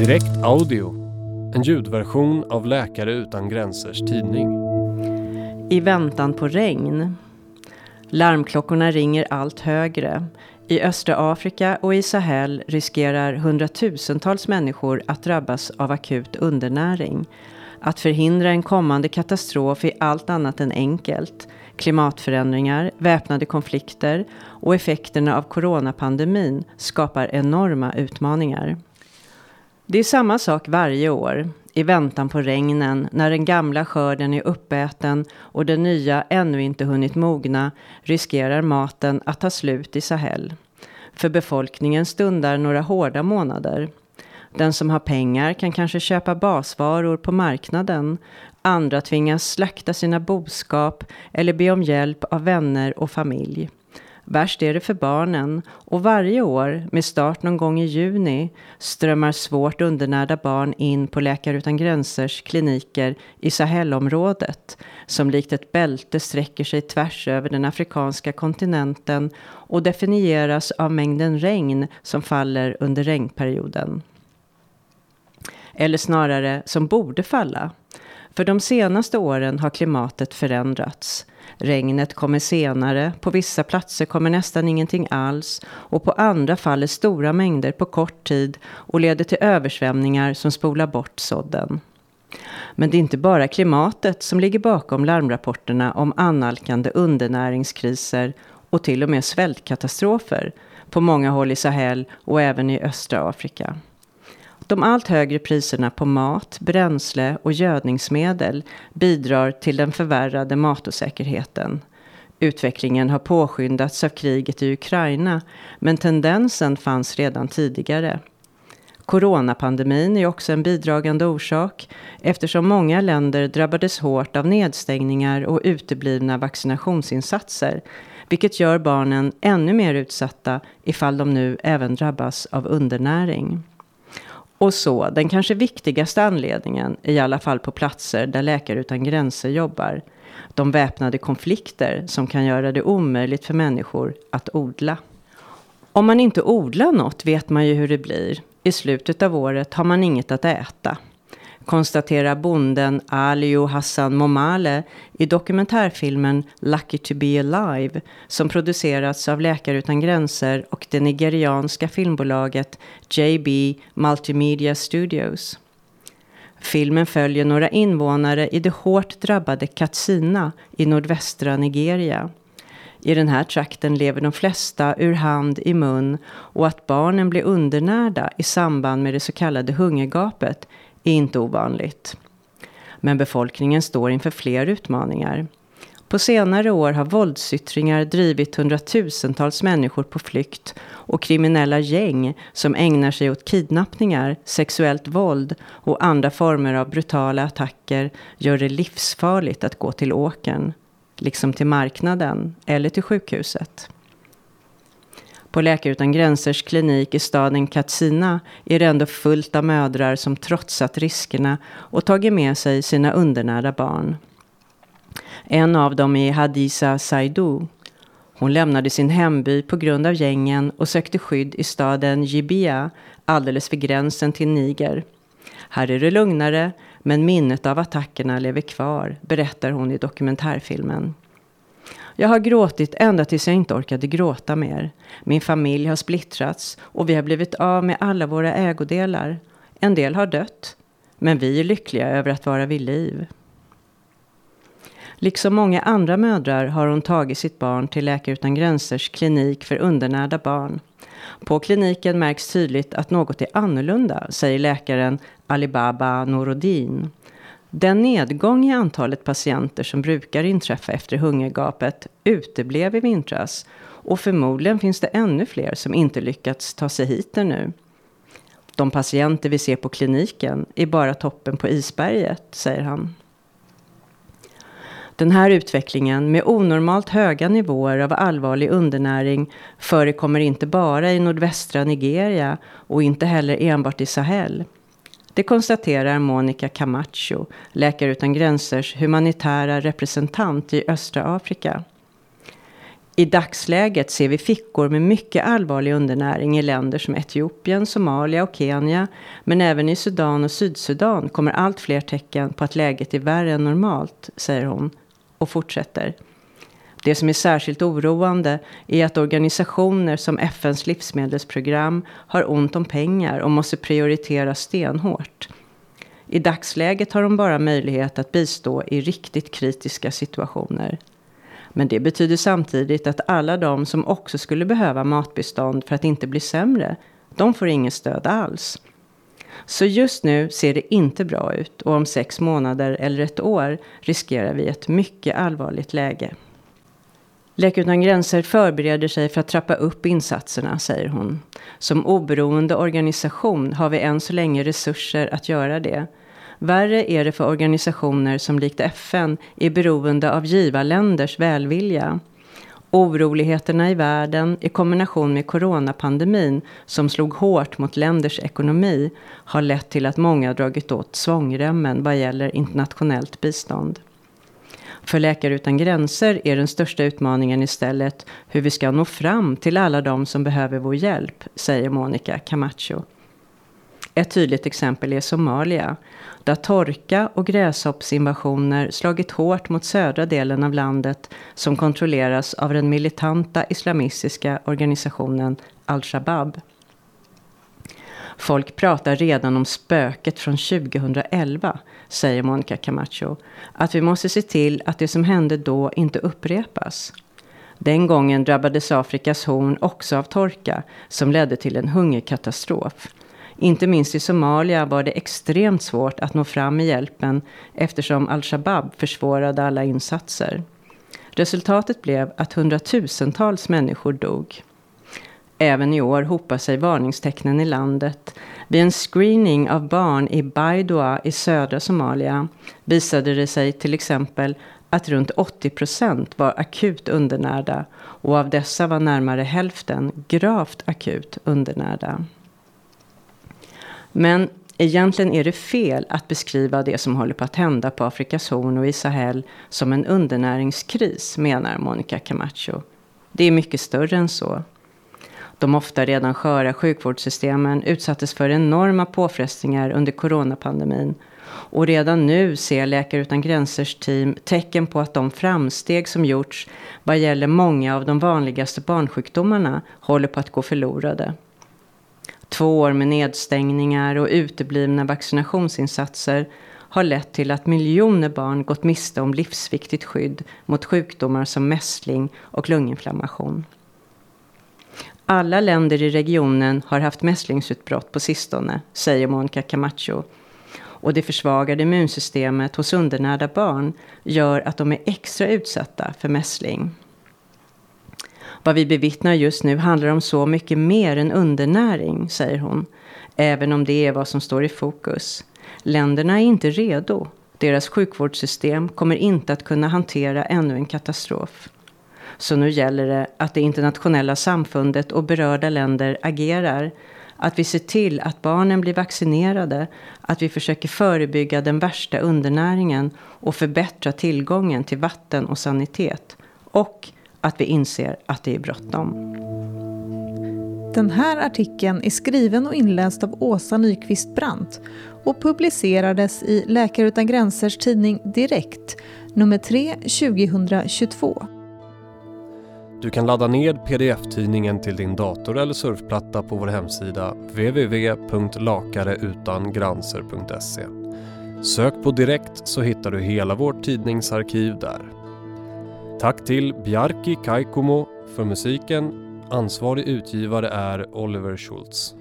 Direkt Audio, en ljudversion av Läkare utan gränsers tidning. I väntan på regn. Larmklockorna ringer allt högre. I östra Afrika och i Sahel riskerar hundratusentals människor att drabbas av akut undernäring. Att förhindra en kommande katastrof är allt annat än enkelt. Klimatförändringar, väpnade konflikter och effekterna av coronapandemin skapar enorma utmaningar. Det är samma sak varje år. I väntan på regnen, när den gamla skörden är uppäten och den nya ännu inte hunnit mogna, riskerar maten att ta slut i Sahel. För befolkningen stundar några hårda månader. Den som har pengar kan kanske köpa basvaror på marknaden. Andra tvingas slakta sina boskap eller be om hjälp av vänner och familj. Värst är det för barnen och varje år, med start någon gång i juni, strömmar svårt undernärda barn in på Läkare utan gränsers kliniker i Sahelområdet, som likt ett bälte sträcker sig tvärs över den afrikanska kontinenten och definieras av mängden regn som faller under regnperioden. Eller snarare som borde falla. För de senaste åren har klimatet förändrats. Regnet kommer senare, på vissa platser kommer nästan ingenting alls och på andra faller stora mängder på kort tid och leder till översvämningar som spolar bort sådden. Men det är inte bara klimatet som ligger bakom larmrapporterna om annalkande undernäringskriser och till och med svältkatastrofer på många håll i Sahel och även i östra Afrika. De allt högre priserna på mat, bränsle och gödningsmedel bidrar till den förvärrade matosäkerheten. Utvecklingen har påskyndats av kriget i Ukraina, men tendensen fanns redan tidigare. Coronapandemin är också en bidragande orsak eftersom många länder drabbades hårt av nedstängningar och uteblivna vaccinationsinsatser, vilket gör barnen ännu mer utsatta ifall de nu även drabbas av undernäring. Och så, den kanske viktigaste anledningen, i alla fall på platser där Läkare utan gränser jobbar, de väpnade konflikter som kan göra det omöjligt för människor att odla. Om man inte odlar något vet man ju hur det blir. I slutet av året har man inget att äta konstaterar bonden Aliou Hassan Momale i dokumentärfilmen Lucky to be alive som producerats av Läkare utan gränser och det nigerianska filmbolaget JB Multimedia Studios. Filmen följer några invånare i det hårt drabbade Katsina i nordvästra Nigeria. I den här trakten lever de flesta ur hand i mun och att barnen blir undernärda i samband med det så kallade hungergapet är inte ovanligt. Men befolkningen står inför fler utmaningar. På senare år har våldsyttringar drivit hundratusentals människor på flykt och kriminella gäng som ägnar sig åt kidnappningar, sexuellt våld och andra former av brutala attacker gör det livsfarligt att gå till åkern, liksom till marknaden eller till sjukhuset. På Läkare utan gränsers klinik i staden Katsina är det ändå fullt av mödrar som trotsat riskerna och tagit med sig sina undernärda barn. En av dem är Hadisa Saidu. Hon lämnade sin hemby på grund av gängen och sökte skydd i staden Jibia, alldeles vid gränsen till Niger. Här är det lugnare, men minnet av attackerna lever kvar, berättar hon i dokumentärfilmen. Jag har gråtit ända tills jag inte orkade gråta mer. Min familj har splittrats och vi har blivit av med alla våra ägodelar. En del har dött, men vi är lyckliga över att vara vid liv. Liksom många andra mödrar har hon tagit sitt barn till Läkare utan gränsers klinik för undernärda barn. På kliniken märks tydligt att något är annorlunda, säger läkaren Alibaba Norodin. Den nedgång i antalet patienter som brukar inträffa efter hungergapet uteblev i vintras och förmodligen finns det ännu fler som inte lyckats ta sig hit ännu. De patienter vi ser på kliniken är bara toppen på isberget, säger han. Den här utvecklingen med onormalt höga nivåer av allvarlig undernäring förekommer inte bara i nordvästra Nigeria och inte heller enbart i Sahel. Det konstaterar Monica Camacho, Läkare utan gränsers humanitära representant i östra Afrika. I dagsläget ser vi fickor med mycket allvarlig undernäring i länder som Etiopien, Somalia och Kenya. Men även i Sudan och Sydsudan kommer allt fler tecken på att läget är värre än normalt, säger hon. Och fortsätter. Det som är särskilt oroande är att organisationer som FNs livsmedelsprogram har ont om pengar och måste prioritera stenhårt. I dagsläget har de bara möjlighet att bistå i riktigt kritiska situationer. Men det betyder samtidigt att alla de som också skulle behöva matbistånd för att inte bli sämre, de får inget stöd alls. Så just nu ser det inte bra ut och om sex månader eller ett år riskerar vi ett mycket allvarligt läge. Läkare utan gränser förbereder sig för att trappa upp insatserna, säger hon. Som oberoende organisation har vi än så länge resurser att göra det. Värre är det för organisationer som likt FN är beroende av givarländers välvilja. Oroligheterna i världen i kombination med coronapandemin som slog hårt mot länders ekonomi har lett till att många dragit åt svångremmen vad gäller internationellt bistånd. För Läkare utan gränser är den största utmaningen istället hur vi ska nå fram till alla de som behöver vår hjälp, säger Monica Camacho. Ett tydligt exempel är Somalia, där torka och gräshoppsinvasioner slagit hårt mot södra delen av landet som kontrolleras av den militanta islamistiska organisationen al-Shabaab. Folk pratar redan om spöket från 2011, säger Monica Camacho. Att vi måste se till att det som hände då inte upprepas. Den gången drabbades Afrikas horn också av torka som ledde till en hungerkatastrof. Inte minst i Somalia var det extremt svårt att nå fram med hjälpen eftersom al-Shabaab försvårade alla insatser. Resultatet blev att hundratusentals människor dog. Även i år hopar sig varningstecknen i landet. Vid en screening av barn i Baidoa i södra Somalia visade det sig till exempel att runt 80 procent var akut undernärda och av dessa var närmare hälften gravt akut undernärda. Men egentligen är det fel att beskriva det som håller på att hända på Afrikas horn och i Sahel som en undernäringskris, menar Monica Camacho. Det är mycket större än så. De ofta redan sköra sjukvårdssystemen utsattes för enorma påfrestningar under coronapandemin. Och redan nu ser Läkare utan gränsers team tecken på att de framsteg som gjorts vad gäller många av de vanligaste barnsjukdomarna håller på att gå förlorade. Två år med nedstängningar och uteblivna vaccinationsinsatser har lett till att miljoner barn gått miste om livsviktigt skydd mot sjukdomar som mässling och lunginflammation. Alla länder i regionen har haft mässlingsutbrott på sistone, säger Monica Camacho. Och det försvagade immunsystemet hos undernärda barn gör att de är extra utsatta för mässling. Vad vi bevittnar just nu handlar om så mycket mer än undernäring, säger hon. Även om det är vad som står i fokus. Länderna är inte redo. Deras sjukvårdssystem kommer inte att kunna hantera ännu en katastrof. Så nu gäller det att det internationella samfundet och berörda länder agerar. Att vi ser till att barnen blir vaccinerade. Att vi försöker förebygga den värsta undernäringen och förbättra tillgången till vatten och sanitet. Och att vi inser att det är bråttom. Den här artikeln är skriven och inläst av Åsa Nyqvist Brandt och publicerades i Läkare utan gränsers tidning Direkt, nummer 3 2022. Du kan ladda ned pdf-tidningen till din dator eller surfplatta på vår hemsida www.lakareutangranser.se. Sök på direkt så hittar du hela vårt tidningsarkiv där. Tack till Bjarki Kaikomo för musiken. Ansvarig utgivare är Oliver Schultz.